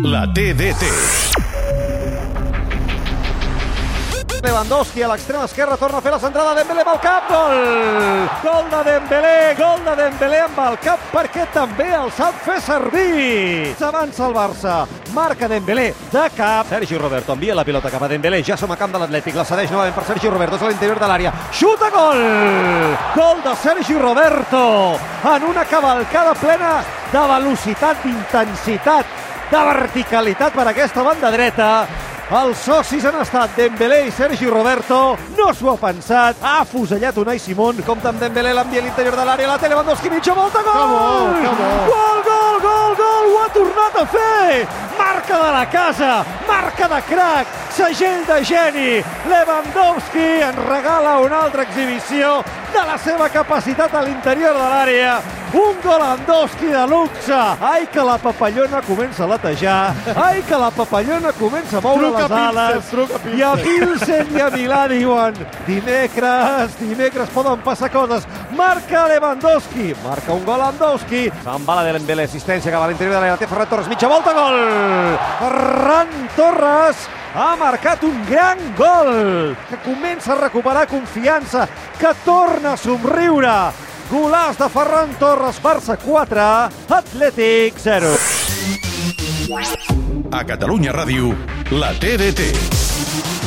La TDT. Lewandowski a l'extrem esquerra torna a fer la centrada Dembélé amb el cap, gol! Gol de Dembélé, gol de Dembélé amb el cap perquè també el sap fer servir. S'avança el Barça, marca Dembélé de cap. Sergi Roberto envia la pilota cap a Dembélé, ja som a camp de l'Atlètic, la cedeix novament per Sergi Roberto, és a l'interior de l'àrea, xuta gol! Gol de Sergi Roberto en una cavalcada plena de velocitat, d'intensitat, de verticalitat per aquesta banda dreta. Els socis han estat Dembélé i Sergi Roberto. No s'ho ha pensat. Ha afusellat Unai Simón. Compte amb Dembélé, l'envia a l'interior de l'àrea. La té Lewandowski, mitja volta, gol! Que bo, que bo. Gol, gol, gol, gol! Ho ha tornat a fer! Marca de la casa, marca de crack, segell de geni. Lewandowski ens regala una altra exhibició de la seva capacitat a l'interior de l'àrea. Un Golandowski de luxe. Ai, que la papallona comença a latejar. Ai, que la papallona comença a moure Truca les ales. Pilsen. I a Pilsen i a Milà diuen dimecres, dimecres poden passar coses. Marca Lewandowski, marca un Golandowski. Se'n va la de Dembélé, assistència cap a l'interior de l'àrea. Té Ferran Torres, mitja volta, gol! Ferran Torres ha marcat un gran gol que comença a recuperar confiança, que torna a somriure. Golàs de Ferran Torres, Barça 4, Atlètic 0. A Catalunya Ràdio, la TDT.